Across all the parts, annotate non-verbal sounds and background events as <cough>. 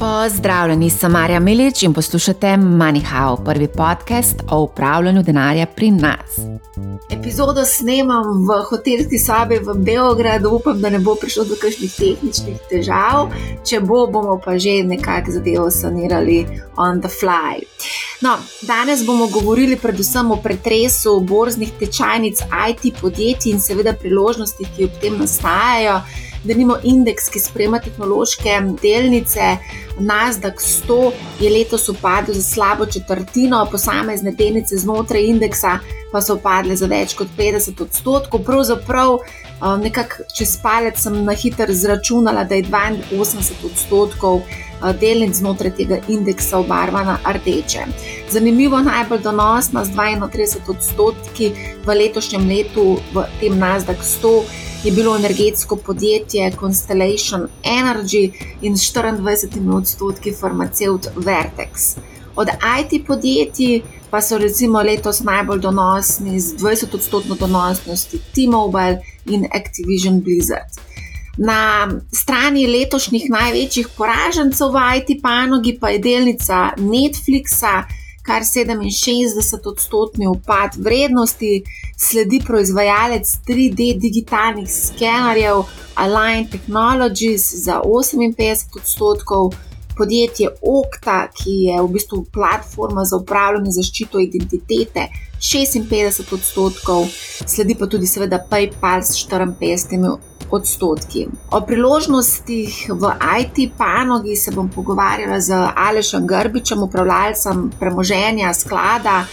Pozdravljeni, sem Marja Milič in poslušate MoneyHow, prvi podcast o upravljanju denarja pri nas. Epizodo snemam v hotelski sobi v Beogradu, upam, da ne bo prišlo do kakšnih tehničnih težav. Če bo, bomo pa že nekako zadevo sanirali on the fly. No, danes bomo govorili predvsem o pretresu borznih tečajnic IT podjetij in seveda priložnostih, ki ob tem nastajajo da nimamo indeks, ki sprema tehnološke delnice. Nasdaq 100 je letos upadel za slabo četrtino, posamezne delnice znotraj indeksa pa so upadle za več kot 50 odstotkov. Pravzaprav, um, nekako čez palec sem na hitro izračunala, da je 82 odstotkov uh, delnic znotraj tega indeksa obarvana rdeče. Zanimivo, najbolj donosna z 32 odstotki v letošnjem letu v tem Nasdaq 100 je bilo energetsko podjetje Constellation Energy in s 24 odstotki farmaceut Vertex. Od IT podjetij pa so recimo letos najbolj donosni z 20 odstotno donosnosti T-Mobile in Activision Blizzard. Na strani letošnjih največjih poražencev v IT panogi pa je delnica Netflixa, kar 67 odstotni upad vrednosti, sledi proizvajalec 3D digitalnih skenerjev Align Technologies za 58 odstotkov, podjetje Okta, ki je v bistvu platforma za upravljanje zaščito identitete 56 odstotkov, sledi pa tudi seveda PayPal s 54 odstotki. O priložnostih v IT panogi se bom pogovarjala z Alešem Grbičem, upravljalcem premoženja sklada,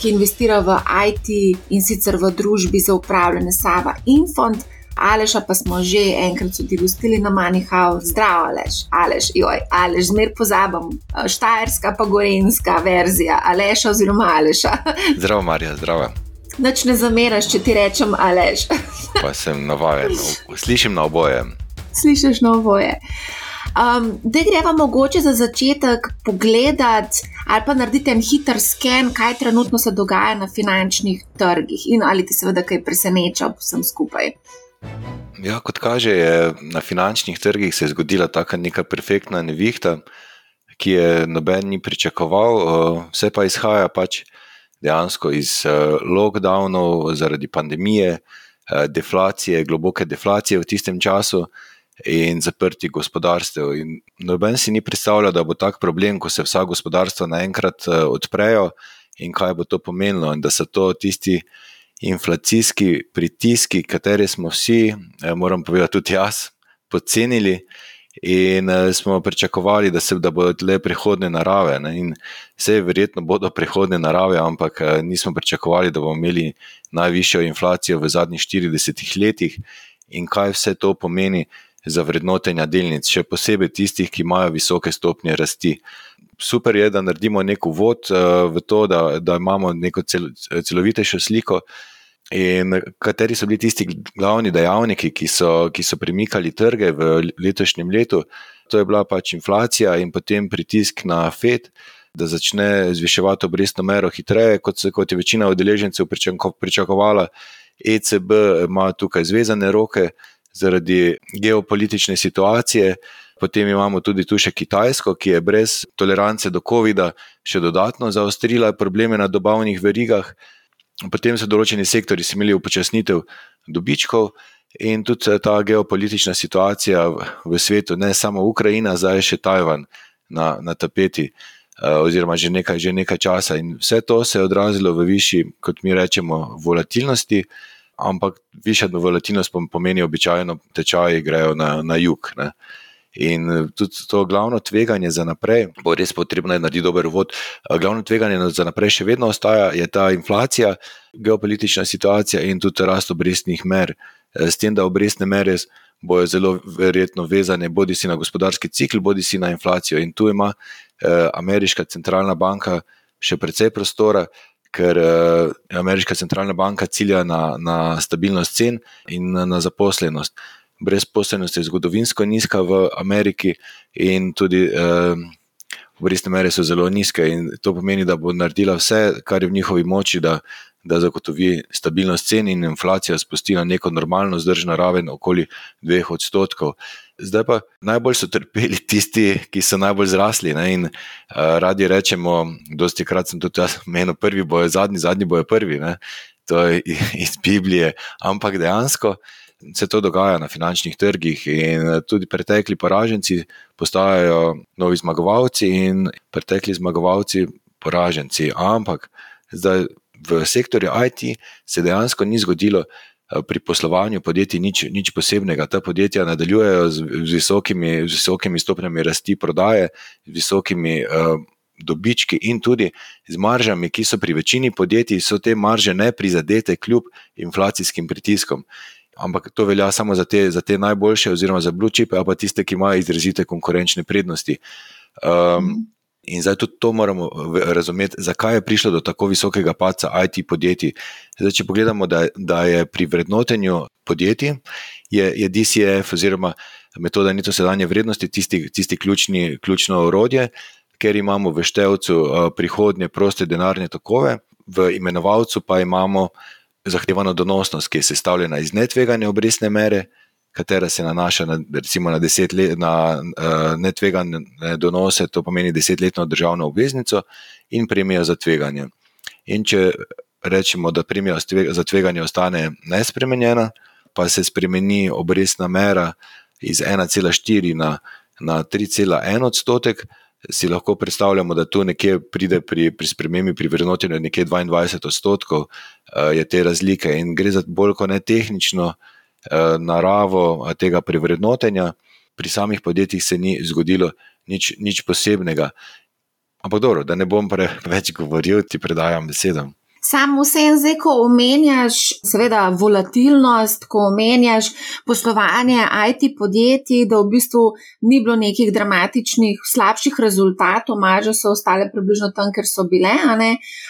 ki investira v IT in sicer v družbi za upravljanje Sava Infond. Aleša pa smo že enkrat tudi gostili na Manihau, zdravo, Aleš, Aleš, joj, Aleš, zmer pozabim, štajerska pa gorenska verzija, Aleša oziroma Aleša. Zdravo, Marija, zdravo. Noč ne zameraš, če ti rečem Aleš. <laughs> pa sem navaden, slišim na oboje. Slišiš na oboje. Um, da greva mogoče za začetek pogledati ali pa narediti en hiter sken, kaj trenutno se dogaja na finančnih trgih in ali ti seveda kaj preseneča vsem skupaj. Ja, kot kaže, je na finančnih trgih se zgodila taka neka perfektna nevihta, ki je noben ni pričakoval, vse pa izhaja pač dejansko iz lockdownov zaradi pandemije, deflacije, globoke deflacije v tistem času in zaprti gospodarstev. In noben si ni predstavljal, da bo tak problem, ko se vsa gospodarstva naenkrat eh, odprejo in kaj bo to pomenilo, in da so to tisti inflacijski pritiski, kateri smo vsi, eh, moram povedati tudi jaz, podcenili. In uh, smo pričakovali, da, se, da bodo le prihodne narave. Ne? In vse verjetno bodo prihodne narave, ampak uh, nismo pričakovali, da bomo imeli najvišjo inflacijo v zadnjih 40 letih in kaj vse to pomeni za vrednotenja delnic, še posebej tistih, ki imajo visoke stopnje rasti. Super je, da naredimo nek uvod uh, v to, da, da imamo neko cel, celovitejšo sliko. In kateri so bili tisti glavni dejavniki, ki so, ki so premikali trge v letošnjem letu? To je bila pač inflacija in potem pritisk na FED, da začne zviševati obrestno mero hitreje, kot, se, kot je večina udeležencev pričakovala. ECB ima tukaj zvezane roke, zaradi geopolitične situacije. Potem imamo tudi tu še Kitajsko, ki je brez tolerance do COVID-a še dodatno zaostrila probleme na dobavnih verigah. Potem so določeni sektori imeli upočasnitev dobičkov in tudi eh, ta geopolitična situacija v svetu, ne samo Ukrajina, zdaj še Tajvan na, na tapeti, eh, oziroma že nekaj, že nekaj časa. In vse to se je odrazilo v višji, kot mi rečemo, volatilnosti ampak višja volatilnost pomeni običajno tečaji grejo na, na jug. Ne. In eh, tudi to glavno tveganje za naprej, bo res potrebno narediti dober vod. Eh, glavno tveganje za naprej še vedno ostaja, je ta inflacija, geopolitična situacija in tudi rast obrestnih mer. Eh, s tem, da obrestne mere bojo zelo verjetno vezane bodi si na gospodarski cikl, bodi si na inflacijo. In tu ima eh, ameriška centralna banka še precej prostora, ker uh, ameriška centralna banka cilja na, na stabilnost cen in na, na zaposlenost. Brezposelnost je zgodovinsko nizka v Ameriki, in tudi uh, obrestne mere so zelo nizke in to pomeni, da bo naredila vse, kar je v njihovi moči, da, da zagotovi stabilnost cen in inflacija spusti na neko normalno zdržno raven okoli dveh odstotkov. Zdaj pa najbolj so trpeli tisti, ki so najbolj zrasli. Ne? In uh, radi rečemo, dosti krat sem tudi jaz menil, prvi bojo zadnji, zadnji bojo prvi. Ne? To je iz Biblije, ampak dejansko se to dogaja na finančnih trgih in eh, tudi pretekli poraženci postajajo novi zmagovalci in pretekli zmagovalci poraženci. Ampak zdaj v sektorju IT se dejansko ni zgodilo eh, pri poslovanju podjetij nič, nič posebnega. Ta podjetja nadaljujejo z, z, visokimi, z visokimi stopnjami rasti prodaje, z visokimi. Uh, Dobički in tudi z maržami, ki so pri večini podjetij, so te marže ne prizadete, kljub inflacijskim pritiskom ampak to velja samo za te, za te najboljše, oziroma za blue chip, ali pa tiste, ki imajo izrazite konkurenčne prednosti. Um, in zdaj tudi to moramo razumeti, zakaj je prišlo do tako visokega paca IT podjetij. Zdaj, če pogledamo, da, da je pri vrednotenju podjetij, je, je DCF oziroma metoda neto sedanje vrednosti tisti, tisti ključni, ključno orodje. Ker imamo v števcu uh, prihodnje proste denarne tokove, v imenovalcu pa imamo uh, zahtevano donosnost, ki je sestavljena iz netvegane obrestne mere, katera se nanaša na, recimo, na, let, na uh, netvegane donose, to pomeni desetletno državno obveznico in premijo za tveganje. In če rečemo, da premija za tveganje ostane nespremenjena, pa se spremeni obrestna mera iz 1,4 na, na 3,1 odstotek si lahko predstavljamo, da tu nekje pride pri, pri spremembi, pri vrednotenju nekje 22 odstotkov uh, je te razlike in gre za bolj kot ne tehnično uh, naravo tega prevrednotenja. Pri samih podjetjih se ni zgodilo nič, nič posebnega. Ampak dobro, da ne bom preveč govoril, ti predajam besedam. Sam vsem zdaj, ko omenjaš, seveda, volatilnost, ko omenjaš poslovanje IT podjetij, da v bistvu ni bilo nekih dramatičnih, slabših rezultatov, marže so ostale približno tam, ker so bile,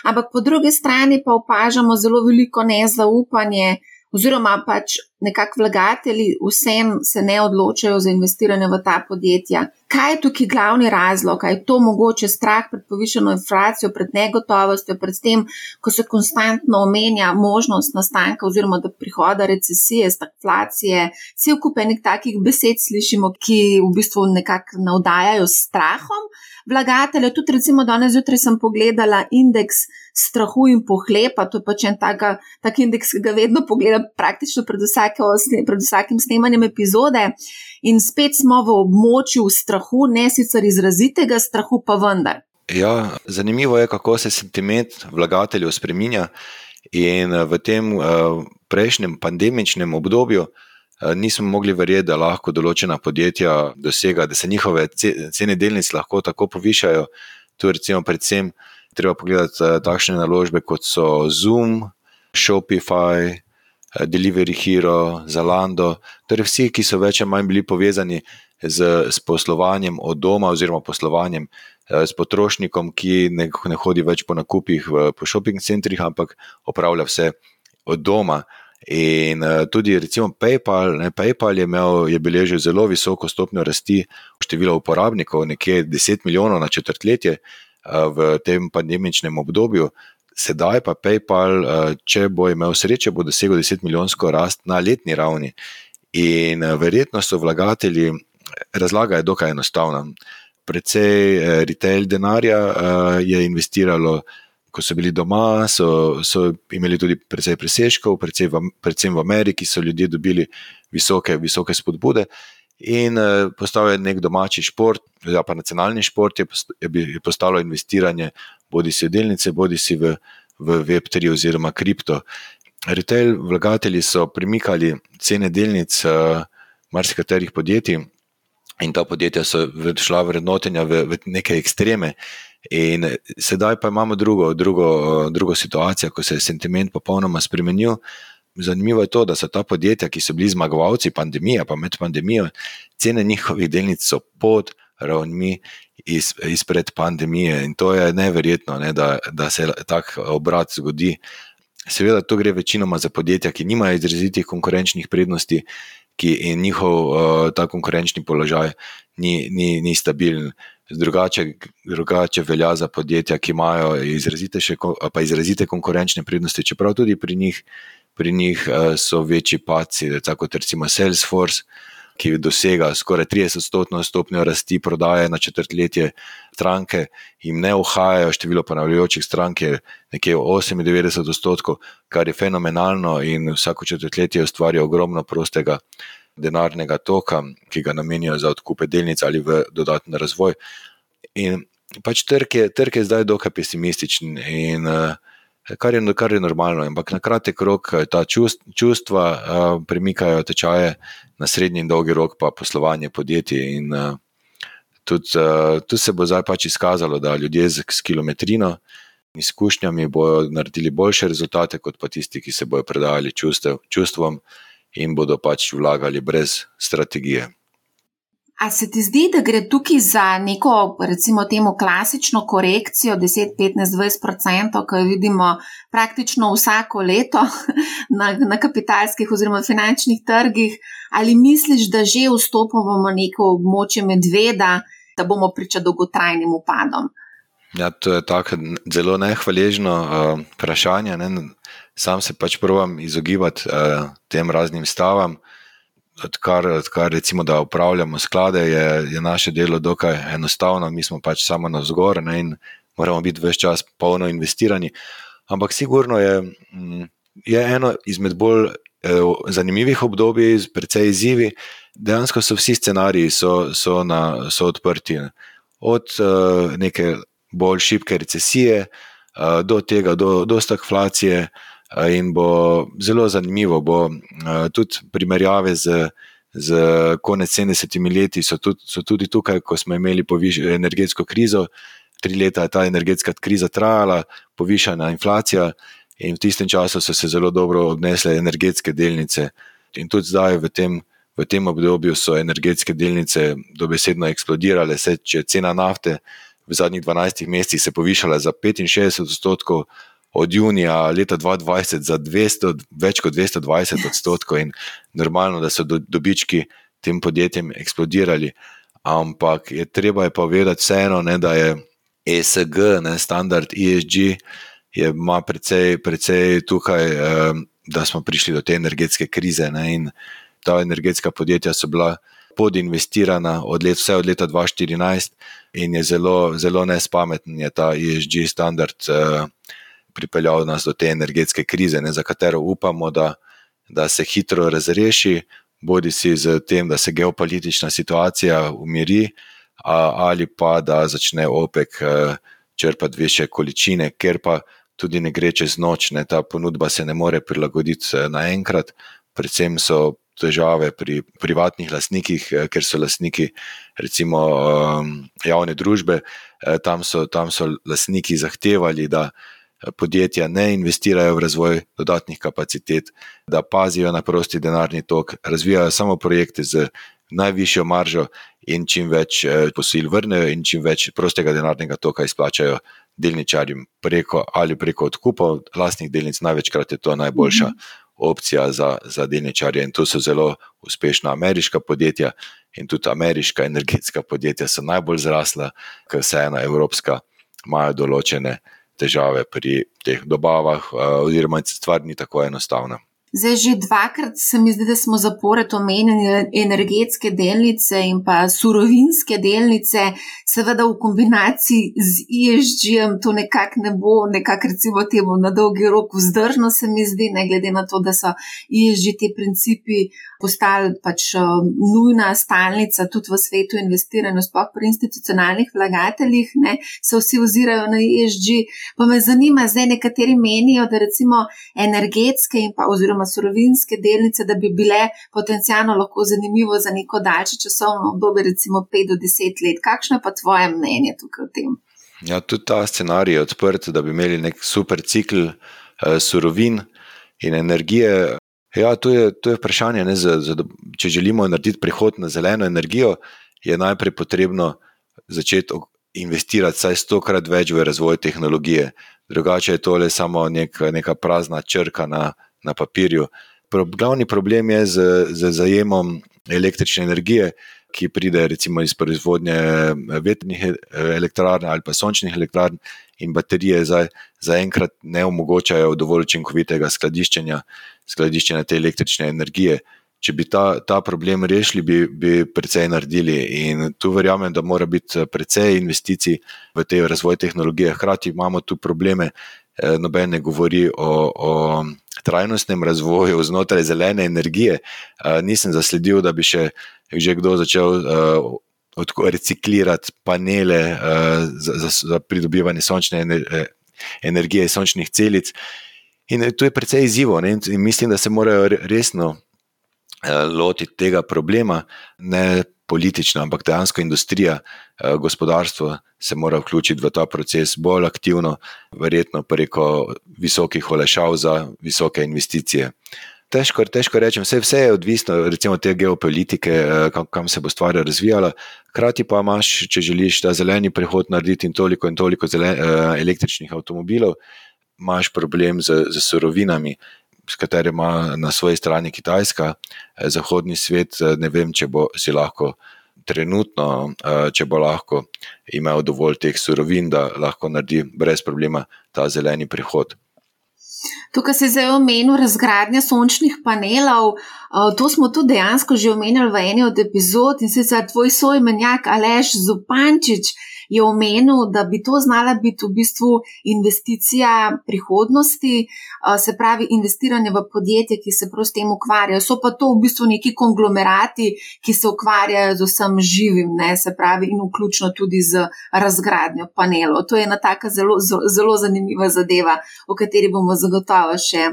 ampak po drugi strani pa opažamo zelo veliko nezaupanje oziroma pač nekako vlagatelji vsem se ne odločajo za investiranje v ta podjetja. Kaj je tukaj glavni razlog? Je to mogoče strah pred povišeno inflacijo, pred negotovostjo, pred tem, ko se konstantno omenja možnost nastanka oziroma da prihoda recesije, stagflacije, vse vkupenih takih besed slišimo, ki v bistvu nekako navdajajo s strahom vlagatelje. Tudi, recimo, danes zjutraj sem pogledala indeks strahu in pohlepa, to je pač en tak, tak indeks, ki ga vedno pogledam, praktično pred, vsake, pred vsakim snemanjem epizode. In spet smo v območju strahu, ne sicer izrazitega strahu, pa vendar. Ja, zanimivo je, kako se sentiment vlagateljev spremenja. In v tem prejšnjem pandemičnem obdobju Eh, nismo mogli verjeti, da lahko določena podjetja dosega, da se njihove cene delnic lahko tako povišajo. Tu recimo predvsem treba pogledati eh, takšne naložbe kot so Zoom, Shopify, eh, Delivery Hero, Zalando, torej vsi, ki so več ali manj bili povezani z, z poslovanjem od doma oziroma poslovanjem s potrošnikom, ki ne, ne hodi več po nakupih v shopping centrih, ampak opravlja vse od doma. In uh, tudi, recimo, PayPal, ne, PayPal je, imel, je beležil zelo visoko stopnjo rasti števila uporabnikov, nekje 10 milijonov na četrtletje v tem pandemičnem obdobju. Sedaj pa PayPal, uh, če bo imel srečo, bo dosegel 10 milijonsko rast na letni ravni. In uh, verjetno so vlagatelji, razlaga je dokaj enostavna. Predvsej uh, retail denarja uh, je investiralo ko so bili doma, so, so imeli tudi precej presežkov, predvsem v, predvsem v Ameriki so ljudje dobili visoke, visoke spodbude. In uh, postal je nek domači šport, ja, pa nacionalni šport, je, postalo investiranje bodi si v delnice, bodi si v, v Web3 oziroma kripto. Retail vlagatelji so premikali cene delnic uh, marsikaterih podjetij, in ta podjetja so šla vrednotenja v, v neke ekstreme. In sedaj pa imamo drugo, drugo, drugo situacijo, ko se je sentiment popolnoma spremenil. Zanimivo je to, da so ta podjetja, ki so bili zmagovalci pandemije, pa med pandemijo, cene njihovih delnic so pod ravnmi iz, izpred pandemije. In to je neverjetno, ne, da, da se tak obrat zgodi. Seveda, to gre večinoma za podjetja, ki nimajo izrazitih konkurenčnih prednosti, ki njihov uh, ta konkurenčni položaj ni, ni, ni stabilen. drugače, drugače velja za podjetja, ki imajo izrazite, še, pa izrazite konkurenčne prednosti, čeprav tudi pri njih, pri njih so večji paci, tako kot recimo Salesforce ki dosega skoraj 30-stotno stopnjo rasti prodaje na četrtletje stranke, jim ne uhajajo, število ponavljajočih strank je nekje 98 odstotkov, kar je fenomenalno in vsako četrtletje ustvarja ogromno prostega denarnega toka, ki ga namenijo za odkupe delnic ali v dodatni razvoj. In pač trg je, trg je zdaj dokaj pesimističen. In, uh, kar je, kar je normalno. Ampak na kratek rok eh, ta čustva uh, premikajo tečaje, na srednji in dolgi rok pa poslovanje podjetij. In uh, tudi uh, tu se bo zdaj pač izkazalo, da ljudje z, z kilometrino in izkušnjami bodo naredili boljše rezultate, kot pa tisti, ki se bodo predali čustev, čustvom in bodo pač vlagali brez strategije. A se ti zdi, da gre tukaj za neko, recimo, temu klasično korekcijo 10, 15, 20%, ki jo vidimo praktično vsako leto <laughs> na, na kapitalskih oziroma finančnih trgih, ali misliš, da že vstopamo v neko območje medveda, da bomo priča dolgotrajnim upadom? Ja, to je tako zelo nehvaležno uh, vprašanje. Ne? Sam se pač provam izogibati uh, tem raznim stavam odkar, odkar recimo, da upravljamo sklade, je, je naše delo dokaj enostavno, mi smo pač samo na vzgor ne, in moramo biti vse čas polno investirani. Ampak sigurno je, mm, je eno izmed bolj eh, zanimivih obdobij, precej izzivi. Dejansko so vsi scenariji so, so, na, so odprti. Od uh, neke bolj šibke recesije uh, do tega, do, do stagflacije. In bo zelo zanimivo. Bo, tudi primerjave z, z konec 70-imi leti so tudi, so tudi tukaj, ko smo imeli poviš, energetsko krizo. Tri leta je ta energetska kriza trajala, povišana inflacija, in v tistem času so se zelo dobro obnesle energetske delnice. In tudi zdaj, v tem, v tem obdobju, so energetske delnice dobesedno eksplodirale. Se, če je cena nafte v zadnjih 12 mesecih se povišala za 65 odstotkov, od junija leta 2020 za 200, več kot 220 odstotkov, in normalno, da so do, dobički tem podjetjem eksplodirali. Ampak je treba je povedati vseeno, ne, da je ESG, ne, standard ESG, je ima precej, precej tukaj, eh, da smo prišli do te energetske krize. Ne, in ta energetska podjetja so bila. Podinvestirana od let, vse od leta 2014, in je zelo, zelo nespameten, je ta ESG standard. Uh, pripeljal nas do te energetske krize, ne, za katero upamo, da, da se hitro razreši, bodi si z tem, da se geopolitična situacija umiri, ali pa da začne OPEC eh, črpati više količine, ker pa tudi ne gre čez noč, ne, ta ponudba se ne more prilagoditi eh, naenkrat, predvsem so. Težave pri privatnih lastnikih, eh, ker so lastniki, recimo, javne družbe, tam so, tam so lastniki zahtevali, da podjetja ne investirajo v razvoj dodatnih kapacitet, da pazijo na prosti denarni tok, razvijajo samo projekte z najvišjo maržo in čim več eh, posil vrnejo, in čim več prostega denarnega toka izplačajo delničarjem preko ali preko odkupov lastnih delnic. Največkrat je to najboljša opcija za, za delničarje in tu so zelo uspešna ameriška podjetja. In tudi ameriška energetska podjetja so najbolj zrasla, ker vseeno evropska imajo določene težave pri teh dobavah, oziroma stvar ni tako enostavna. Zdaj, že dvakrat se mi zdi, da smo zapored omenjali energetske delnice in pa surovinske delnice, seveda v kombinaciji z ESG-jem to nekako ne bo, nekako recimo temu na dolgi rok vzdržno, se mi zdi, ne glede na to, da so ESG ti principi postali pač um, nujna stalnica tudi v svetu investiranja, sploh pri institucionalnih vlagateljih, ne, se vsi ozirajo na ESG. Pa me zanima, zdaj nekateri menijo, da recimo energetske in pa oziroma surovinske delnice, da bi bile potencijalno lahko zanimivo za neko daljše časovno obdobje, recimo 5 do 10 let. Kakšno je pa tvoje mnenje tukaj o tem? Ja, tudi ta scenarij je odprt, da bi imeli nek super cikl uh, surovin in energije. Ja, to je, to je vprašanje. Ne, za, za, če želimo narediti prehod na zeleno energijo, je najprej potrebno začeti investirati vsaj stokrat več v razvoj tehnologije. Drugače je to le samo nek, neka prazna črka na, na papirju. Glavni problem je z, z zajemom električne energije, ki pride recimo iz proizvodnje vetrnih elektrarn ali pa sončnih elektrarn, in baterije zaenkrat za ne omogočajo dovolj učinkovitega skladiščenja, skladiščenja te električne energije. Če bi ta, ta problem rešili, bi, bi precej naredili. In tu verjamem, da mora biti precej investicij v te razvoj tehnologije. Hkrati imamo tu probleme, eh, noben ne govori o, o trajnostnem razvoju znotraj zelene energije. Nisem zasledil, da bi še že kdo začel reciklirati panele za, za, za pridobivanje sončne ener, energije, sončnih celic. In to je precej izzivo. In mislim, da se morajo resno uh, lotiti tega problema, ne politično, ampak dejansko industrija, uh, gospodarstvo se mora vključiti v ta proces bolj aktivno, verjetno preko visokih olešav za visoke investicije. Težko, težko rečem, vse, vse je odvisno od te geopolitike, eh, kam, kam se bo stvar razvijala. Hkrati pa imaš, če želiš ta zeleni prehod narediti in toliko in toliko zelen, eh, električnih avtomobilov, imaš problem z, z surovinami, s katerimi ima na svoji strani Kitajska, eh, zahodni svet. Ne vem, če bo si lahko trenutno, če bo lahko imel dovolj teh surovin, da lahko naredi brez problema ta zeleni prehod. Tukaj se je zdaj omenil razgradnja sončnih panelov. To smo tudi dejansko že omenjali v eni od epizod in sicer tvoj sojmenjak Aleš Zupančič je omenil, da bi to znala biti v bistvu investicija prihodnosti, se pravi investiranje v podjetje, ki se prav s tem ukvarjajo. So pa to v bistvu neki konglomerati, ki se ukvarjajo z vsem živim, ne, se pravi, in vključno tudi z razgradnjo panelov. To je ena taka zelo, zelo zanimiva zadeva, o kateri bomo zagotovo še.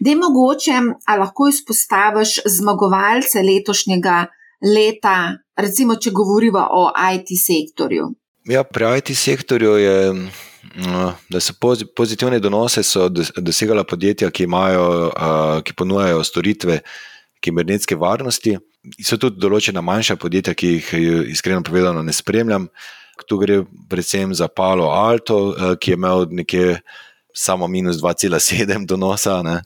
Da je mogoče, ali lahko izpostaviš zmagovalce letošnjega leta, recimo, če govorimo o IT sektorju? Ja, pri IT sektorju je, mm, da so pozitivne donose dosegala podjetja, ki, imajo, ki ponujajo storitve kibernetske varnosti. So tudi določena manjša podjetja, ki jih iskreno povedano ne spremljam. Tu gre predvsem za Palo Alto, ki je imel nekje samo minus 2,7 donosa, ne.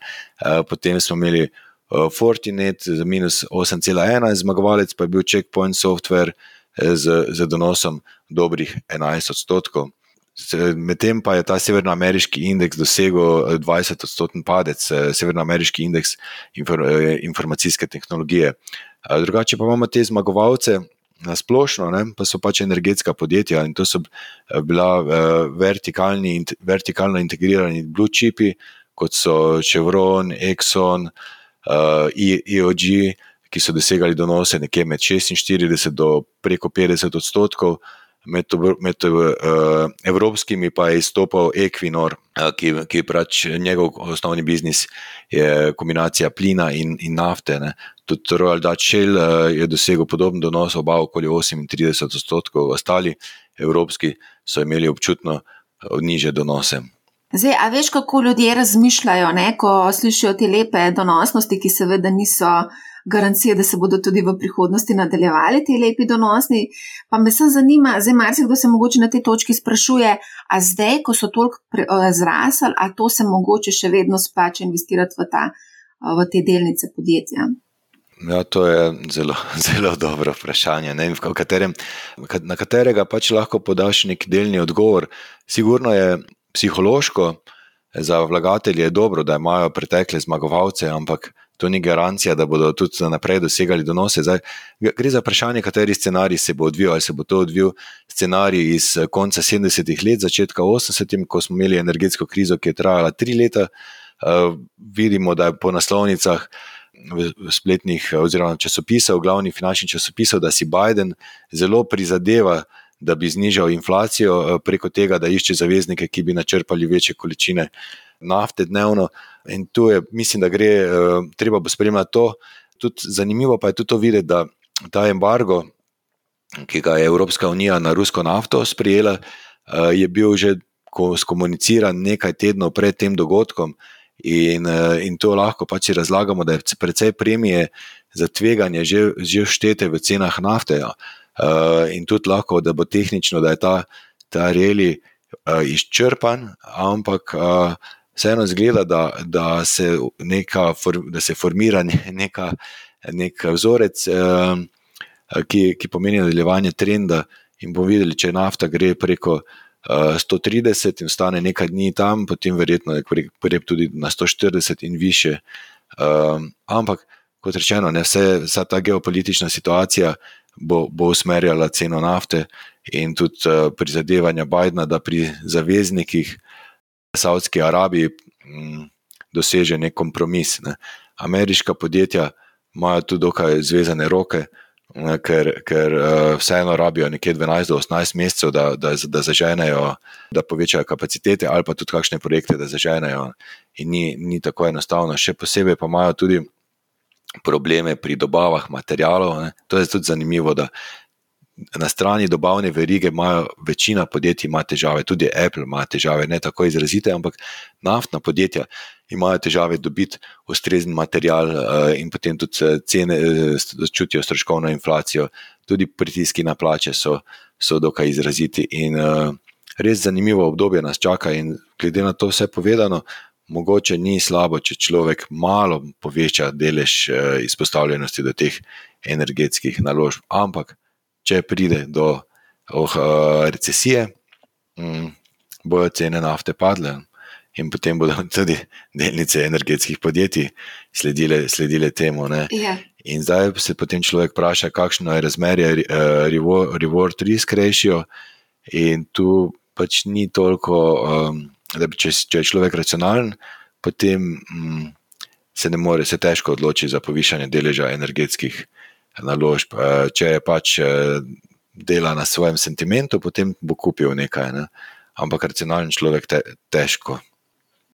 potem smo imeli Fortinet za minus 8,1, zmagovalec pa je bil Checkpoint Software eh, z, z donosom dobrih 11 odstotkov. Medtem pa je ta severnoameriški indeks dosegel 20-odstotni padec, severnoameriški indeks informacijske tehnologije. Drugače pa imamo te zmagovalce na splošno, ne, pa so pač energetska podjetja in to so bila vertikalno integrirani blue chipi, kot so Chevron, Exxon, uh, EOG, ki so dosegali donose nekje med 46 do preko 50 odstotkov, med, med uh, evropskimi pa je izstopal Equinor, uh, ki, ki pač njegov osnovni biznis je kombinacija plina in, in nafte. Ne. Tudi Royal Dutch Shell uh, je dosegel podoben donos, oba okoli 38 odstotkov, ostali evropski so imeli občutno niže donose. Zdaj, a veš, kako ljudje razmišljajo, ne, ko slišijo te lepe donosnosti, ki seveda niso garancije, da se bodo tudi v prihodnosti nadaljevali ti lepi donosni. Pa me se zanima, zdaj marsikdo se mogoče na tej točki sprašuje, a zdaj, ko so toliko zrasli, a to se mogoče še vedno splača investirati v, ta, v te delnice podjetja. Ja, to je zelo, <laughs> zelo dobro vprašanje, ne, katerem, na katerega pač lahko podaš nek delni odgovor. Sigurno je psihološko za vlagatelje je dobro, da imajo pretekle zmagovalce, ampak to ni garancija, da bodo tudi naprej dosegali donose. Zdaj, gre za vprašanje, kateri scenarij se bo odvijal. Ali se bo to odvijal scenarij iz konca 70-ih let, začetka 80-ih, ko smo imeli energetsko krizo, ki je trajala tri leta. Uh, vidimo, da je po naslovnicah v, spletnih oziroma časopisov, glavnih finančnih časopisov, da si Biden zelo prizadeva da bi znižal inflacijo eh, preko tega, da išče zaveznike, ki bi načrpali večje količine nafte dnevno. In tu je, mislim, da gre, eh, treba bo spremljati to. Tudi zanimivo pa je tudi to videti, da ta embargo, ki ga je Evropska unija na rusko nafto sprejela, eh, je bil že skomuniciran nekaj tednov pred tem dogodkom. In, in to lahko pač razlagamo, da je precej premije za tveganje že, že štete v cenah nafte. Ja. Uh, in tudi lahko, da bo tehnično, da je ta, ta reli uh, izčrpan, ampak uh, vseeno zgleda, da, da, se neka, da se formira neka, nek vzorec, ki, ki pomeni nadaljevanje trenda, in bomo videli, če nafta gre preko. 130 in ostane nekaj dni tam, potem verjetno je prep tudi na 140 in više. Um, ampak, kot rečeno, ne, vse, vsa ta geopolitična situacija bo, bo usmerjala ceno nafte in tudi uh, prizadevanja Bidna, da pri zaveznikih Saudski Arabiji um, doseže nek kompromis. Ne. Ameriška podjetja imajo tu dokaj zvezane roke, ne, ker, ker uh, vseeno rabijo nekje 12 do 18 mesecev, da, da, da zaženejo, da povečajo kapacitete ali pa tudi kakšne projekte, da zaženejo. In ni, ni tako enostavno. Še posebej pa imajo tudi probleme pri dobavah materijalov. Ne. To je tudi zanimivo, da na strani dobavne verige imajo večina podjetij ima težave, tudi Apple ima težave, ne tako izrazite, ampak naftna podjetja imajo težave dobiti ustrezen material eh, in potem tudi eh, cene eh, čutijo stroškovno inflacijo, tudi pritiski na plače so, so dokaj izraziti. In res zanimivo obdobje nas čaka in glede na to vse povedano, mogoče ni slabo, če človek malo poveča delež eh, izpostavljenosti do teh energetskih naložb. Ampak, če pride do oh, eh, recesije, hm, bojo cene nafte padle. In potem bodo <laughs> tudi delnice energetskih podjetij sledile, sledile temu. Ja. In zdaj se potem človek vpraša, kakšno je razmerje uh, reward risk ratio, in tu pač ni toliko. Um, da če, če je človek racionalen, potem mm, se ne more, se težko odloči za povišanje deleža energetskih naložb. Eh, če je pač eh, dela na svojem sentimentu, potem bo kupil nekaj, ne? ampak racionalen človek te, težko.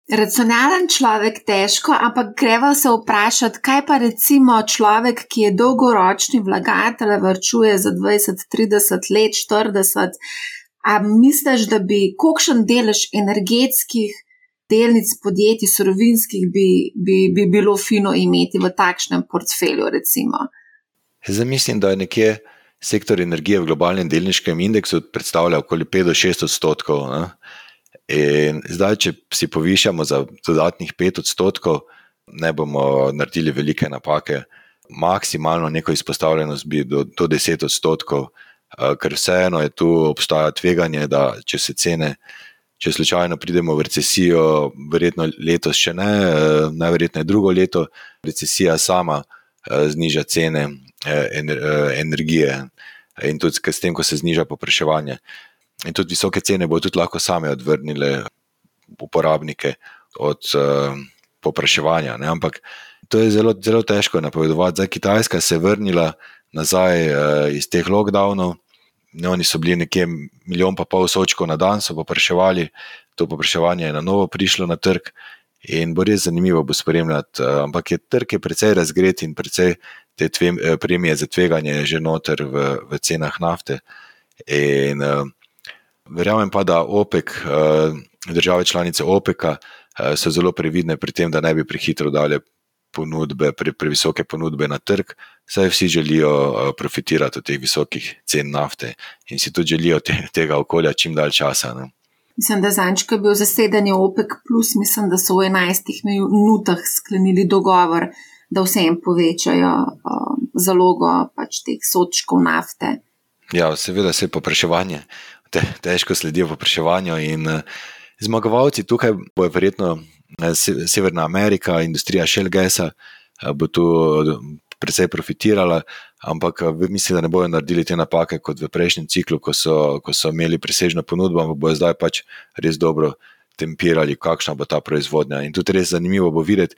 Racionalen človek težko, ampak greva se vprašati, kaj pa recimo človek, ki je dolgoročni vlagatelj, vrčuje za 20, 30 let, 40. A misliš, da bi kakšen delež energetskih delnic podjetij, surovinskih, bi, bi, bi bilo fino imeti v takšnem portfelju? Zdaj mislim, da je nekje sektor energije v globalnem delniškem indeksu predstavlja okoli 5 do 6 odstotkov. Zdaj, če si povišamo za dodatnih 5 odstotkov, ne bomo naredili velike napake. Maksimalno neko izpostavljenost bi do, do 10 odstotkov. Eh, ker vseeno je tu obstaja tveganje, da če se cene, če slučajno pridemo v recesijo, verjetno letos še ne, eh, najverjetneje drugo leto, recesija sama eh, zniža cene energije in tudi s tem, ko se zniža popraševanje. In tudi visoke cene bodo tudi lahko same odvrnile uporabnike od popraševanja. Ne? Ampak to je zelo, zelo težko napovedovati. Zdaj, Kitajska se je vrnila nazaj iz teh lockdownov, ne, oni so bili nekje milijon pa pol sočkov na dan, so popraševali, to popraševanje je na novo prišlo na trg in bo res zanimivo bo spremljati. Eh, ampak je trg je precej razgret in precej te tve, eh, premije za tveganje že noter v, v cenah nafte. In uh, verjamem pa, da OPEC, države članice OPEC-a, so zelo previdne pri tem, da ne bi prehitro dali ponudbe, pre, previsoke ponudbe na trg, saj vsi želijo uh, profitirati od teh visokih cen nafte in si tudi želijo te, tega okolja čim dalj časa. Ne. Mislim, da Zančka je bil zasedanje OPEC, plus mislim, da so v 11 minutah sklenili dogovor, da vsem povečajo uh, zalogo pač teh sočkov nafte. Ja, seveda se je popraševanje, te, težko sledijo popraševanju in uh, zmagovalci tukaj bojo verjetno Eh, Severna Amerika, industrija Shellgasa eh, bo tu eh, precej profitirala, ampak mislim, da ne bodo naredili te napake kot v prejšnjem ciklu, ko so, ko so imeli presežno ponudbo, ampak bodo zdaj pač res dobro tempirali, kakšna bo ta proizvodnja. In tudi res zanimivo bo videti,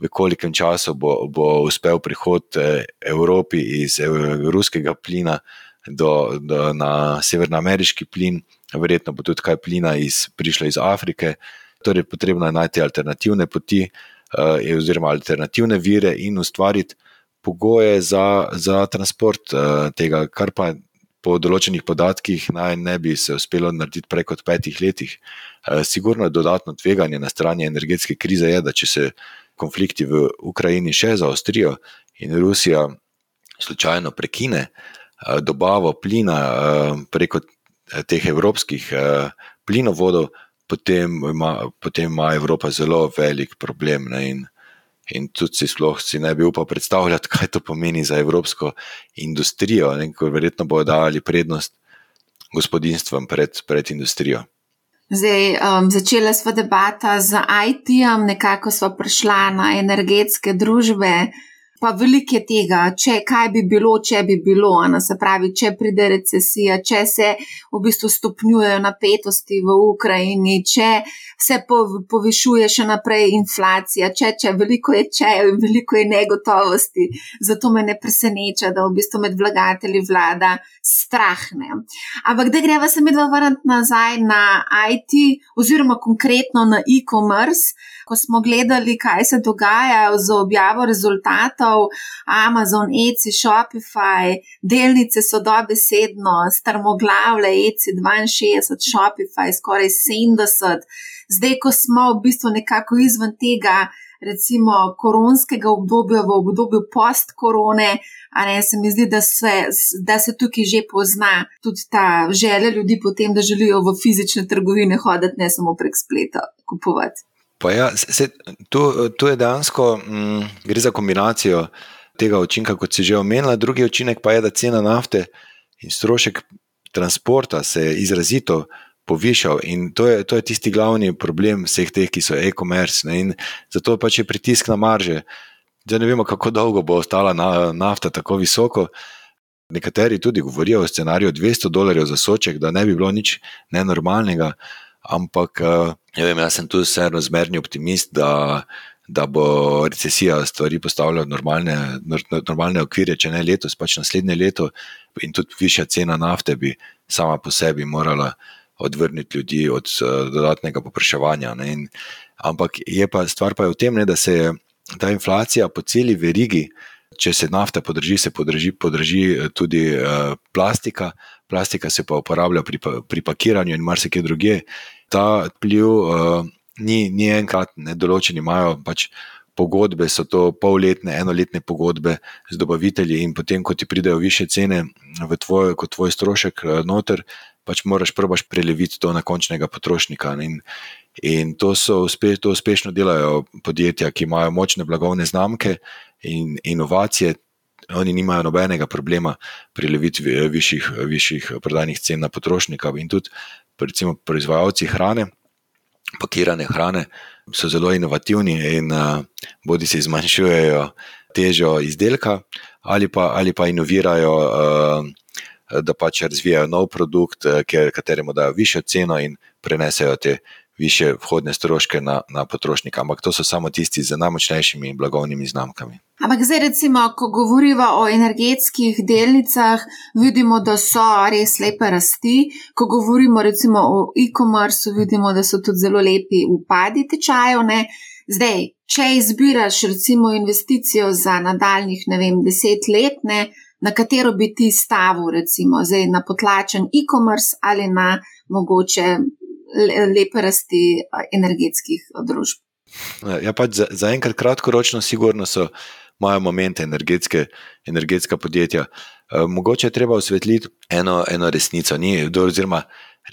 v kolikem času bo, bo uspel prihod Evropi iz ruskega plina do, do, na severnoameriški plin, verjetno bo tudi kaj plina iz, prišlo iz Afrike. Torej, potrebno je najti alternativne poti, uh, oziroma alternativne vire in ustvariti pogoje za, za transport uh, tega, kar pa po določenih podatkih naj ne bi se uspelo narediti prej kot petih letih. Uh, sigurno je dodatno tveganje na strani energetske krize, je, da če se konflikti v Ukrajini še zaostrijo in Rusija slučajno prekine uh, dobavo plina uh, preko teh evropskih uh, plinovodov, potem ima, potem ima Evropa zelo velik problem. In, In tudi si sploh si ne bi upal predstavljati, kaj to pomeni za evropsko industrijo, ko verjetno bodo dali prednost gospodinstvom pred, pred industrijo. Zdaj, um, začela smo debata z IT-jem, nekako smo prišla na energetske družbe. Pa veliko je tega, če kaj bi bilo, če bi bilo, ano, se pravi, če pride recesija, če se v bistvu stopnjujejo napetosti v Ukrajini, če se povišuje še naprej inflacija, če, če veliko je čejev in veliko je negotovosti. Zato me ne preseneča, da v bistvu med vlagatelji vlada strahne. Ampak da greva se medva vrniti nazaj na IT oziroma konkretno na e-commerce ko smo gledali, kaj se dogaja z objavo rezultatov, Amazon, ECI, Shopify, delnice so dobesedno, strmoglavle, ECI 62, Shopify skoraj 70. Zdaj, ko smo v bistvu nekako izven tega, recimo, koronskega obdobja, v obdobju post-korone, ne, se mi zdi, da se, da se tukaj že pozna tudi ta želja ljudi potem, da želijo v fizične trgovine hoditi, ne samo prek spleta kupovati. Ja, se, tu, tu je dejansko mm, gre za kombinacijo tega učinka, kot si že omenila. Drugi učinek pa je, da cena nafte in strošek transporta se je izrazito povišal in to je, to je tisti glavni problem vseh teh, ki so e-commerce. Zato pač je pritisk na marže. Zdaj ne vemo, kako dolgo bo ostala na, nafta tako visoko. Nekateri tudi govorijo o scenariju 200 dolarjev za soček, da ne bi bilo nič nenormalnega. Ampak eh, ja vem, jaz sem tu vseeno zmerni optimist, da, da bo recesija stvari postavila v normalne, normalne okvire, če ne letos, pač naslednje leto. In tudi višja cena nafte bi sama po sebi morala odvrniti ljudi od uh, dodatnega popraševanja. Ampak je pa stvar pa je v tem, ne, da se je ta inflacija po celi verigi. Če se nafta podrži, se podrži, podrži eh, tudi uh, plastika, plastika se pa uporablja pri, pri pakiranju in marsikaj druge. Ta vpliv uh, ni, ni enkrat, ne določeni imajo pač pogodbe, so to polletne, enoletne pogodbe z dobavitelji, in potem, ko ti pridejo više cene v tvoj, kot tvoj strošek uh, noter, pač moraš prvaš preleviti to na končnega potrošnika. In, in to, uspe, to uspešno delajo podjetja, ki imajo močne blagovne znamke in inovacije oni nimajo nobenega problema pri levitvi eh, višjih, višjih prodajnih cen na potrošnika. In tudi, recimo, proizvajalci hrane, pakirane hrane, so zelo inovativni in uh, bodi se zmanjšujejo težo izdelka ali pa, ali pa inovirajo. Uh, Da pač razvijajo nov produkt, kateremu dajo višjo ceno in prenesejo te više vhodne stroške na, na potrošnika. Ampak to so samo tisti z najmočnejšimi blagovnimi znamkami. Ampak zdaj, recimo, ko govorimo o energetskih delnicah, vidimo, da so res lepe rasti. Ko govorimo recimo o e-commerce, vidimo, da so tudi zelo lepi upadi tečajev. Zdaj, če izbiraš recimo investicijo za nadaljnih, ne vem, deset let, ne, na katero bi ti stavil, recimo, zdaj na potlačen e-commerce ali na mogoče lepe rasti energetskih družb. Ja, pač za, za enkrat kratkoročno, sigurno so. Imajo momente energetska podjetja. E, mogoče je treba osvetliti eno, eno resnico. Ni, oziroma,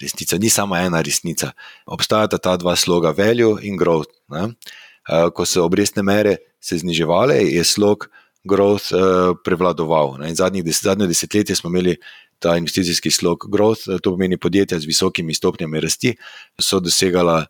resnica ni samo ena resnica. Obstajata ta dva sloga, value in growth. Ne? E, ko so obrestne mere se zniževale, je slog growth e, prevladoval. Zadnjih des, zadnje desetletje smo imeli ta investicijski slog growth, to pomeni podjetja z visokimi stopnjami rasti, so dosegala,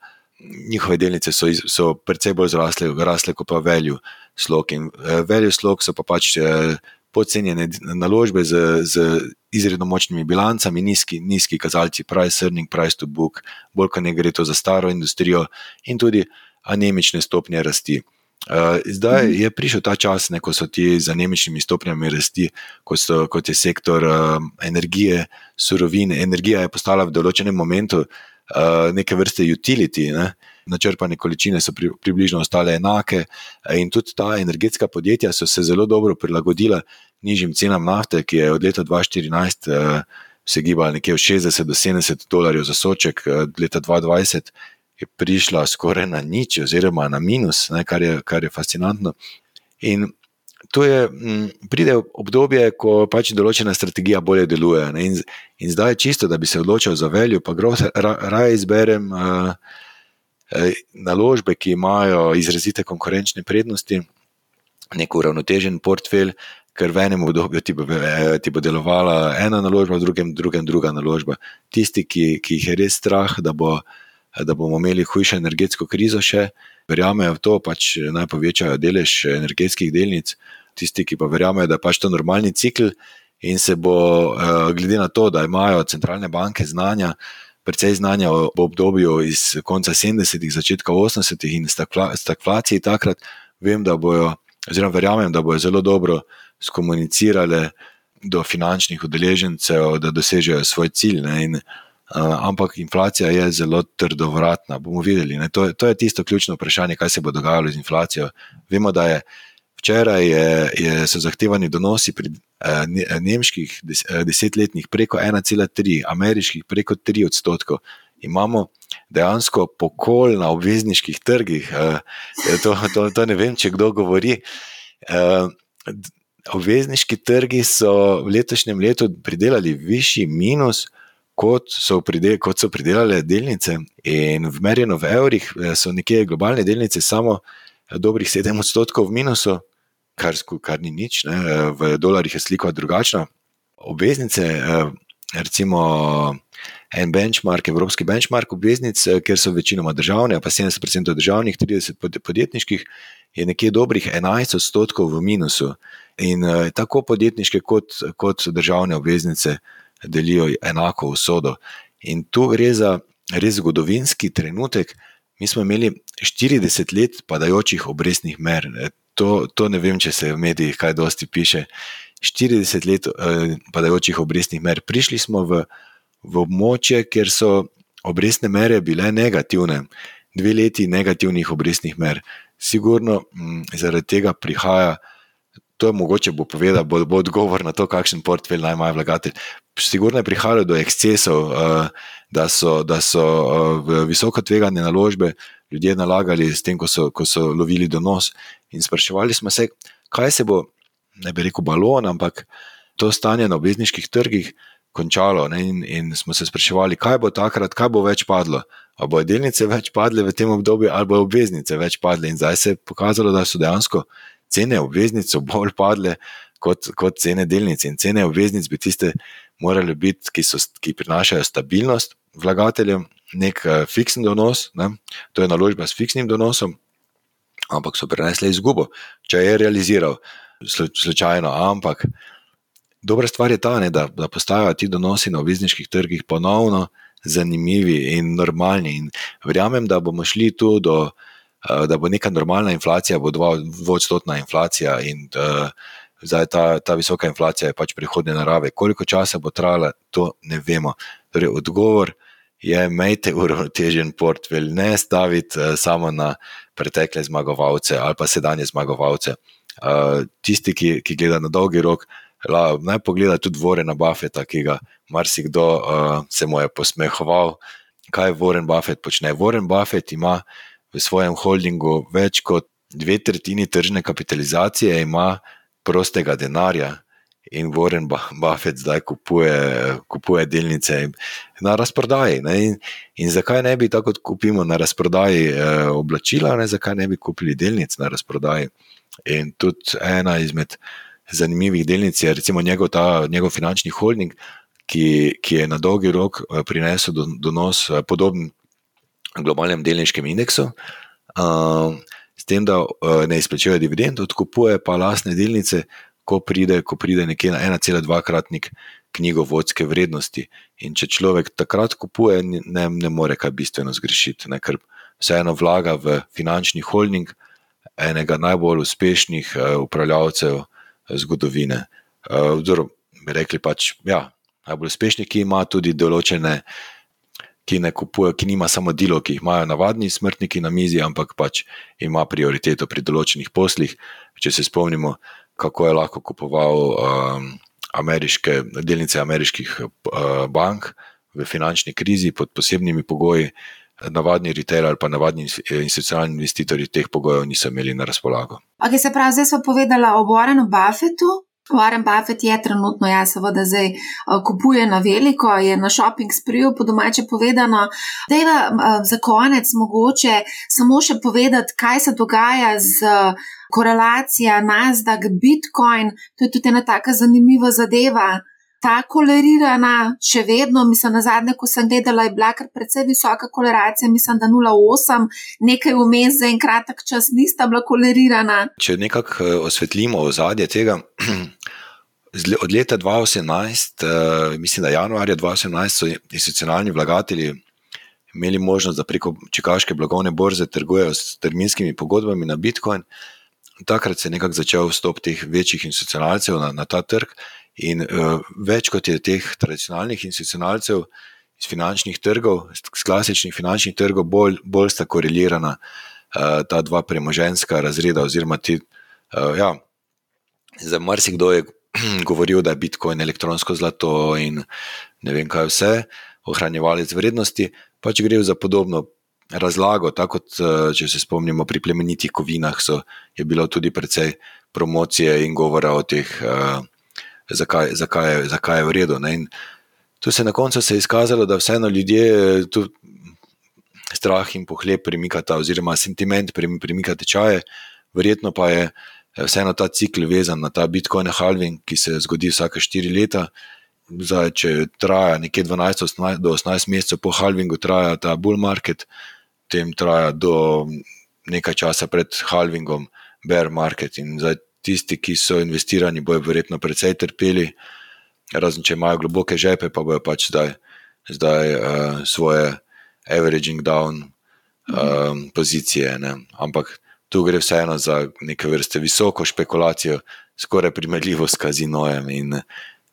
njihove delnice so, so precej bolj zrasle, rasle kot pa value slog. In uh, value slog so pa pač uh, podcenjene naložbe z, z izredno močnimi bilancami, nizki, nizki kazalci, price earning, price to book, bolj kot ne gre to za staro industrijo in tudi anemične stopnje rasti. Uh, zdaj mhm. je prišel ta čas, ne, ko so ti z anemičnimi stopnjami rasti, kot, so, kot je sektor uh, energije, surovine. Energija je postala v določenem momentu uh, neke vrste utility, ne. načrpane količine so pri, približno ostale enake, in tudi ta energetska podjetja so se zelo dobro prilagodila nižjim cenam nafte, ki je od leta 2014 uh, se gibala nekje od 60 do 70 dolarjev za soček, uh, leta 2020 je prišla skoraj na nič, oziroma na minus, ne, kar, je, kar je fascinantno. In to je, m, pride obdobje, ko pač določena strategija bolje deluje. In, in zdaj je čisto, da bi se odločil za veljo, pa grov, ra, raje izberem uh, naložbe, ki imajo izrazite konkurenčne prednosti. nek uravnotežen portfelj, ker v enem obdobju ti bo, eh, ti bo delovala ena naložba, v drugem, drugem druga naložba. Tisti, ki, ki jih je res strah, da, bo, da bomo imeli hujšo energetsko krizo, še verjamejo v to, pač naj povečajo delež energetskih delnic. Tisti, ki pa verjamejo, da je pač to normalni cikl in se bo, eh, glede na to, da imajo centralne banke znanja. Predvsej znanja o obdobju iz konca 70-ih, začetka 80-ih in stagflaciji takrat, vem, da bojo, oziroma verjamem, da bojo zelo dobro skomunicirale do finančnih udeležencev, da dosežejo svoj cilj. In, uh, ampak inflacija je zelo trdovratna. Bomo videli. To, to je tisto ključno vprašanje, kaj se bo dogajalo z inflacijo. Vemo, da je včeraj je, je, so zahtevani donosi pri uh, nemških des, uh, desetletnih preko 1,3, ameriških preko 3 odstotkov. Imamo dejansko pokol na obvezniških trgih. Uh, to, to, to ne vem, če kdo govori. Uh, obvezniški trgi so v letošnjem letu pridelali višji minus, kot so, pridel, kot so pridelale delnice. In v merjeno v evrih eh, so nekje globalne delnice samo eh, dobrih 7 odstotkov v minusu, kar, kar ni nič, ne? Eh, v dolarjih je slika drugačna. Obveznice, recimo en benchmark, evropski benchmark obveznic, ker so večinoma državne, pa 70% državnih, 30% podjetniških, je nekje dobrih 11 odstotkov v minusu. In tako podjetniške kot, kot državne obveznice delijo enako usodo. In tu gre za res zgodovinski trenutek. Mi smo imeli 40 let padajočih obrestnih mer. To, to ne vem, če se v medijih kaj dosti piše. 40 let uh, padajočih obrestnih mer. Prišli smo v, v območje, kjer so obrestne mere bile negativne. Dve leti negativnih obrestnih mer. Sigurno m, zaradi tega prihaja to je mogoče bo povedal, bo, bo odgovor na to, kakšen portfelj naj ima vlagatelj. Sigurno je prihajalo do ekscesov, uh, da so, da so uh, v visoko tvegane naložbe ljudje nalagali s tem, ko so, ko so lovili donos. In spraševali smo se, kaj se bo, ne bi rekel balon, ampak to stanje na obvezniških trgih končalo. In, in smo se spraševali, kaj bo takrat, kaj bo več padlo. Ali bo delnice več padle v tem obdobju, ali bo obveznice več padle. In zdaj se je pokazalo, da so dejansko cene obveznic bolj padle kot, kot cene delnic. In cene obveznic bi tiste morale biti, ki, so, ki prinašajo stabilnost vlagateljem, nek uh, fiksen donos, ne? to je naložba s fiksnim donosom, ampak so prenesli izgubo, če je realiziral slučajno. Ampak dobra stvar je ta, ne, da, da postajajo ti donosi na obvezniških trgih ponovno. Zanimivi in normalni, in verjamem, da bomo šli tu do Eh, da bo neka normalna inflacija, bo dvodstotna inflacija in uh, zdaj ta, ta visoka inflacija je pač prihodne narave. Koliko časa bo trajala, to ne vemo. Torej, odgovor je, imejte uravnotežen portfelj, ne staviti uh, samo na pretekle zmagovalce ali pa sedanje zmagovalce. Uh, tisti, ki, ki gleda na dolgi rok, la, naj pogleda tudi Vorena Buffeta, ki ga marsikdo uh, se mu je posmehoval. Kaj Warren Buffett počne? Warren Buffett ima v svojem holdingu več kot dve tretjini tržne kapitalizacije, ima prostega denarja. In Warren Buffett zdaj kupuje, kupuje delnice na razprodaji. In, in zakaj ne bi tako kupimo na razprodaji eh, oblačila, ne, zakaj ne bi kupili delnic na razprodaji? In tudi ena izmed zanimivih delnic je recimo njegov, ta, njegov finančni holding, ki, ki je na dolgi rok eh, prinesel donos eh, podoben globalnem delniškem indeksu, uh, s tem, da uh, ne izplačuje dividend, odkupuje pa lastne delnice, ko pride, ko pride nekje na 1,2-kratnik knjigovodske vrednosti. In če človek takrat kupuje, ne, ne more kaj bistveno zgrešiti, ne, ker vseeno vlaga v finančni holding enega najbolj uspešnih uh, upravljavcev zgodovine. Uh, Oziroma, bi rekli pač, ja, najbolj uspešni, ki ima tudi določene ki ne kupuje, ki nima samo delo, ki jih imajo navadni smrtniki na mizi, ampak pač ima prioriteto pri določenih poslih. Če se spomnimo, kako je lahko kupoval um, ameriške, delnice ameriških uh, bank v finančni krizi pod posebnimi pogoji, navadni retail ali pa navadni institucionalni investitorji teh pogojev niso imeli na razpolago. Okay, se pravi, zdaj smo povedali o Warrenu Buffetu. Warren Buffett je trenutno, ja, seveda, zdaj kupuje na veliko, je na shopping spriju, po domače povedano. Dejva za konec mogoče samo še povedati, kaj se dogaja z korelacija Nasdaq, Bitcoin. To je tudi ena taka zanimiva zadeva ta kolerirana, še vedno, mislim, na zadnje, ko sem gledala, je bila kar precej visoka koleracija, mislim, da 0,8, nekaj vmes za en kratek čas nista bila kolerirana. Če nekako eh, osvetlimo ozadje tega. <clears throat> Od leta 2018, eh, mislim, da januarja 2018, so institucionalni vlagatelji imeli možnost, da preko čekaške blagovne borze trgujejo s terminskimi pogodbami na Bitcoin. Takrat se je nekako začel vstop teh večjih institucionalcev na, na ta trg. In uh, več kot je teh tradicionalnih institucionalcev iz finančnih trgov, iz klasičnih finančnih trgov, bolj, bolj sta korelirana uh, ta dva premoženska razreda. Oziroma, ti, uh, ja, za marsikdo je <clears throat> govoril, da je Bitcoin elektronsko zlato in ne vem kaj vse, ohranjevalec vrednosti, pač gre za podobno. Razlago, tako kot če se spomnimo pri plemenitih kovinah, so, je bilo tudi precej promocije in govora o teh uh, zakaj, zakaj, je, zakaj je v redu. Tu se je na koncu se izkazalo, da vseeno ljudje tu strah in pohlep premikata, oziroma sentiment premika tečaje, verjetno pa je vseeno ta cikl vezan na ta Bitcoin halving, ki se zgodi vsake štiri leta. Zdaj, če traja nekje 12 do 18 mesecev po halvingu, traja ta bull market, potem traja do nekaj časa pred halvingom bear market. In zdaj, tisti, ki so investirani, bojo verjetno precej trpeli, razen če imajo globoke žepe, pa bojo pač zdaj, zdaj uh, svoje averaging down um, pozicije. Ne. Ampak tu gre vseeno za neke vrste visoko špekulacijo, skoraj primerljivo s kazinojem in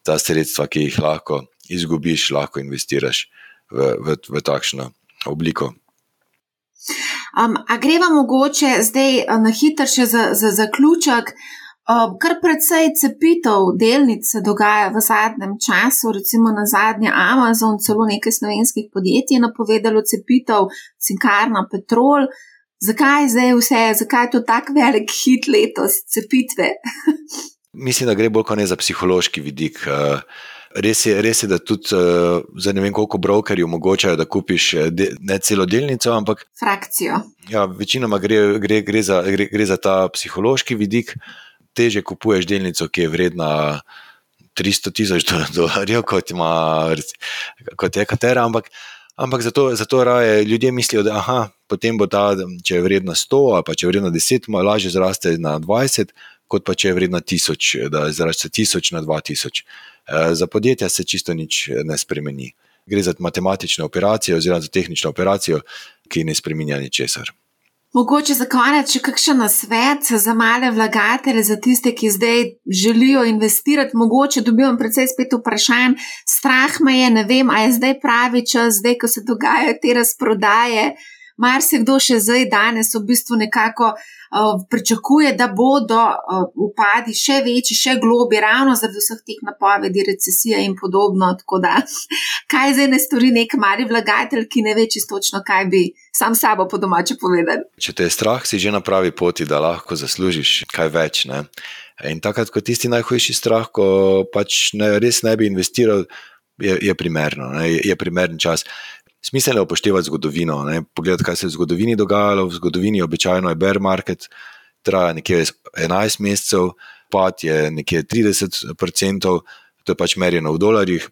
ta sredstva, ki jih lahko izgubiš, lahko investiraš v, v, v takšno obliko. Um, a greva mogoče zdaj na hitro še za, za zaključek? Kar precej cepitev delnic se dogaja v zadnjem času, recimo na zadnje Amazon, celo nekaj slovenskih podjetij je napovedalo cepitev, cinkarna, petrol. Zakaj zdaj vse, zakaj je to tako velik hit letos, cepitve? <laughs> Mislim, da gre bolj kot ne za psihološki vidik. Res je, res je da tudi za ne vem koliko brokerjev omogočajo, da kupiš ne celo delnico, ampak frakcijo. Ja, večinoma gre, gre, gre, za, gre, gre za ta psihološki vidik teže kupuješ delnico, ki je vredna 300 tisoč dolarjev, kot, kot je katera. Ampak, ampak zato, zato raje ljudje mislijo, da aha, potem bo ta, če je vredna 100 ali pa če je vredna 10, malo lažje zraste na 20, kot pa če je vredna 1000, da zraste 1000 na 2000. Eh, za podjetja se čisto nič ne spremeni. Gre za matematično operacijo, oziroma za tehnično operacijo, ki ne spremenja ničesar. Mogoče za konec še kakšen nasvet za male vlagatelje, za tiste, ki zdaj želijo investirati. Mogoče dobivam predvsej spet vprašanj, strah me je, ne vem, ali je zdaj pravi čas, zdaj, ko se dogajajo te razprodaje. Mar se kdo še zdaj, danes, v bistvu nekako uh, pričakuje, da bodo uh, upadi še večji, še globi, ravno zaradi vseh teh napovedi, recesije in podobno. Da, <laughs> kaj zdaj ne stori nek mali vlagatelj, ki ne ve čistočno, kaj bi sam sabo po domače povedal. Če te je strah, si že na pravi poti, da lahko zaslužiš kaj več. Ne? In takrat, ko tisti najhujši strah, ko pač ne, res ne bi investiral, je, je primerno, ne? je primeren čas smiselno upoštevati zgodovino. Ne? Pogledati, kaj se je v zgodovini dogajalo. V zgodovini običajno je bear market, traja nekje 11 mesecev, pad je nekje 30%, to je pač merjeno v dolarjih.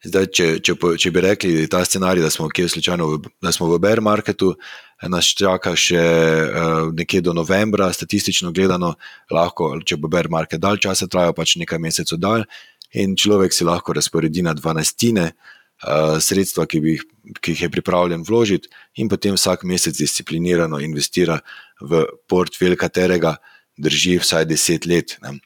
Zdaj, če, če, če bi rekli, da je ta scenarij, da smo, slučajno, da smo v bear marketu, nas čaka še uh, nekje do novembra, statistično gledano, lahko, če bo bear market dalj časa trajal, pač nekaj mesecev dalj, in človek si lahko razporedi na dvanajstine, uh, sredstva, ki, bi, ki jih je pripravljen vložiti, in potem vsak mesec disciplinirano investira v portfelj, katerega drži vsaj 10 let. Ne.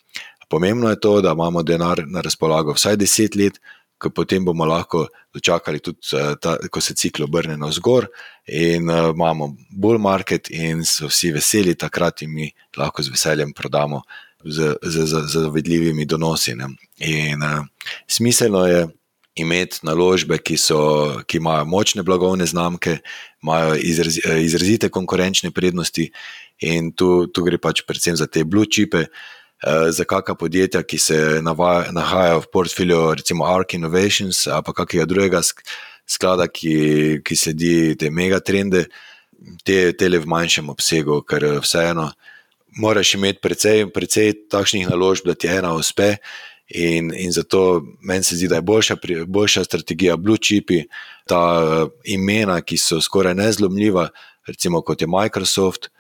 Pomembno je to, da imamo denar na razpolago vsaj 10 let, ker potem bomo lahko dočakali tudi, eh, ta, ko se cikl obrne na vzgor, in uh, imamo bull market, in so vsi veseli takrat, in mi lahko z veseljem prodamo. Z, z, z, zavedljivimi donosi. In, uh, smiselno je, imeti naložbe, ki, so, ki imajo močne blagovne znamke, imajo izrazi, izrazite konkurenčne prednosti, in tu, tu gre pač predvsem za te blue chipe. Za kakšna podjetja, ki se navaja, nahajajo v portfelju, recimo Ark Innovations ali kakega drugega sklada, ki, ki sledi te megatrende, te, te le v manjšem obsegu, ker vseeno moraš imeti precej, precej takšnih naložb, da ti ena uspe. In, in zato meni se zdi, da je boljša, boljša strategija Blue Chipi, ta uh, imena, ki so skoraj nezlomljiva, recimo kot je Microsoft,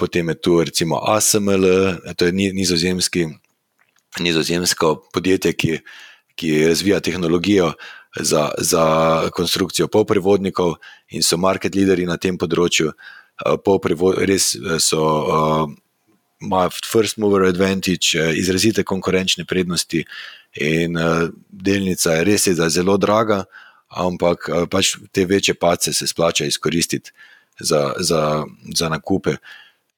potem je tu recimo ASML, to je nizozemski, nizozemsko podjetje, ki, ki razvija tehnologijo za, za konstrukcijo polprevodnikov in so market leaderi na tem področju. Uh, res so. Uh, imajo first mover advantage, eh, izrazite konkurenčne prednosti, in uh, delnica je res je, zelo draga, ampak uh, pač te večje pace se splača izkoristiti za, za, za nakupe.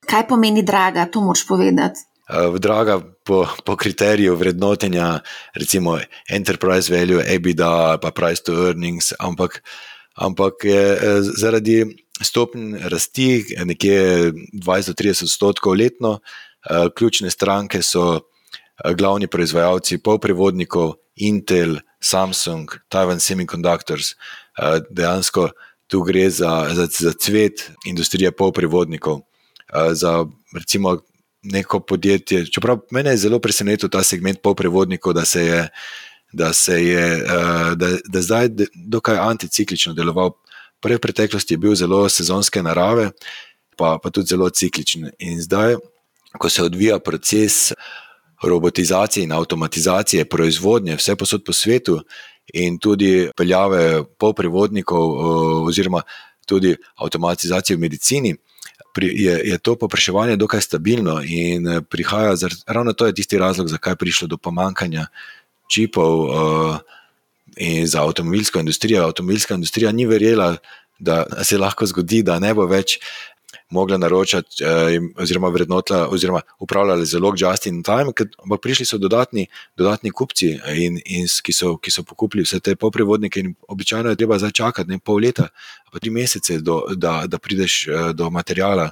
Kaj pomeni draga, to moš povedati? Draga po, po kriteriju vrednotenja, recimo enterprise value, EBITDA, pa price to earnings, ampak, ampak je zaradi stopnj rasti, nekje 20-30 odstotkov letno. Eh, ključne stranke so eh, glavni proizvajalci polprevodnikov, Intel, Samsung, Taiwan Semiconductors. Dejansko tu gre za, za, za cvet industrije polprevodnikov. Za recimo neko podjetje, čeprav mene je zelo presenetil ta segment polprevodnikov, da se je. Da se je da, da zdaj dokaj anticiklično deloval, Prej v preteklosti je bil zelo sezonske narave, pa, pa tudi zelo cikličen. In zdaj, ko se odvija proces robotizacije in avtomatizacije proizvodnje, vse posod po svetu, in tudi peljave polprevodnikov, oziroma tudi avtomatizacije v medicini, je, je to popraševanje dokaj stabilno in prihaja, ravno to je tisti razlog, zakaj je prišlo do pomankanja čipov. In za avtomobilsko industrijo. Avtomobilska industrija ni verjela, da se lahko zgodi, da ne bo več mogla naročati, eh, oziroma vrednotila, oziroma upravljala zelo just in time, ampak prišli so dodatni, dodatni kupci, in, in, ki, so, ki so pokupili vse te poprevodnike. In običajno je treba zdaj čakati ne pol leta, pa tri mesece, do, da, da prideš eh, do materijala.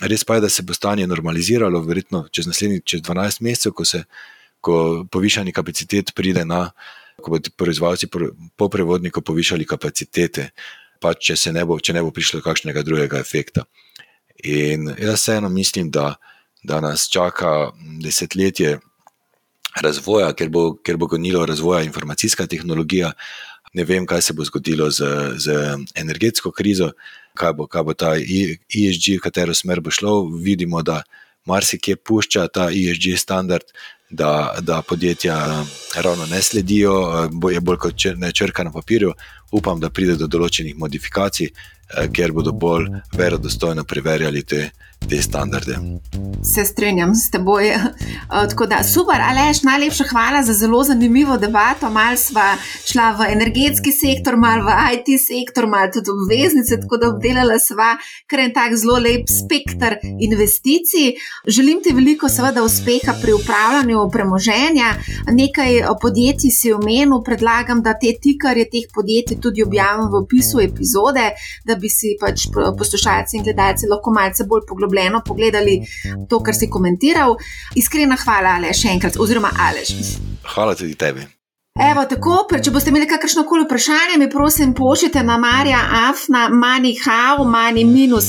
Res pa je, da se bo stanje normaliziralo, verjetno čez naslednjih čez 12 mesecev, ko se ko povišanje kapacitet pride na ko bodo proizvajalci po prevodniku povišali kapacitete, pa če, ne bo, če ne bo prišlo do kakšnega drugega efekta. In jaz vseeno mislim, da, da nas čaka desetletje razvoja, ker bo, ker bo gonilo razvoja informacijska tehnologija. Ne vem, kaj se bo zgodilo z, z energetsko krizo, kaj bo, kaj bo ta ESG, v katero smer bo šlo. Vidimo, da marsikje pušča ta ESG standard, da, da podjetja ravno ne sledijo, je bolj kot črka na papirju. Upam, da pride do določenih modifikacij, eh, ker bodo bolj verodostojno preverjali te te standarde. Se strinjam s teboj. Uh, tako da, super, Aleš, najlepša hvala za zelo zanimivo debato. Mal sva šla v energetski sektor, mal v IT sektor, mal tudi obveznice, tako da obdelala sva kar en tak zelo lep spektr investicij. Želim ti veliko, seveda, uspeha pri upravljanju premoženja. Nekaj podjetij si omenil, predlagam, da te tikarje teh podjetij tudi objavim v opisu epizode, da bi si pač poslušalci in gledalci lahko malce bolj poglobljeno pogledali to, kar si komentiral. Iskrena hvala, ale še enkrat, oziroma alež. Hvala tudi tebi. Evo, tako, če boste imeli kakršno koli vprašanje, mi prosim, pošljite na Marija Afna, manihau, mani-hau.si.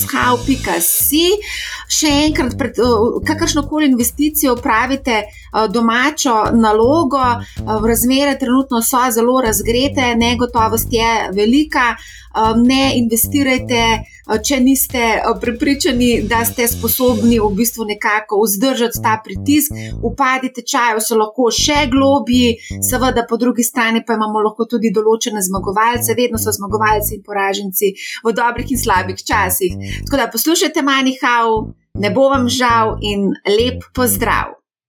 Še enkrat, pred, kakršno koli investicijo pravite domačo nalogo, razmere trenutno so zelo razgrete, negotovost je velika. Ne investirajte, če niste prepričani, da ste sposobni v bistvu nekako vzdržati ta pritisk. Upadi tečajev so lahko še globji, seveda po drugi strani pa imamo lahko tudi določene zmagovalce, vedno so zmagovalci in poraženci v dobrih in slabih časih. Tako da poslušajte, manjhau, ne bo vam žal in lep pozdrav.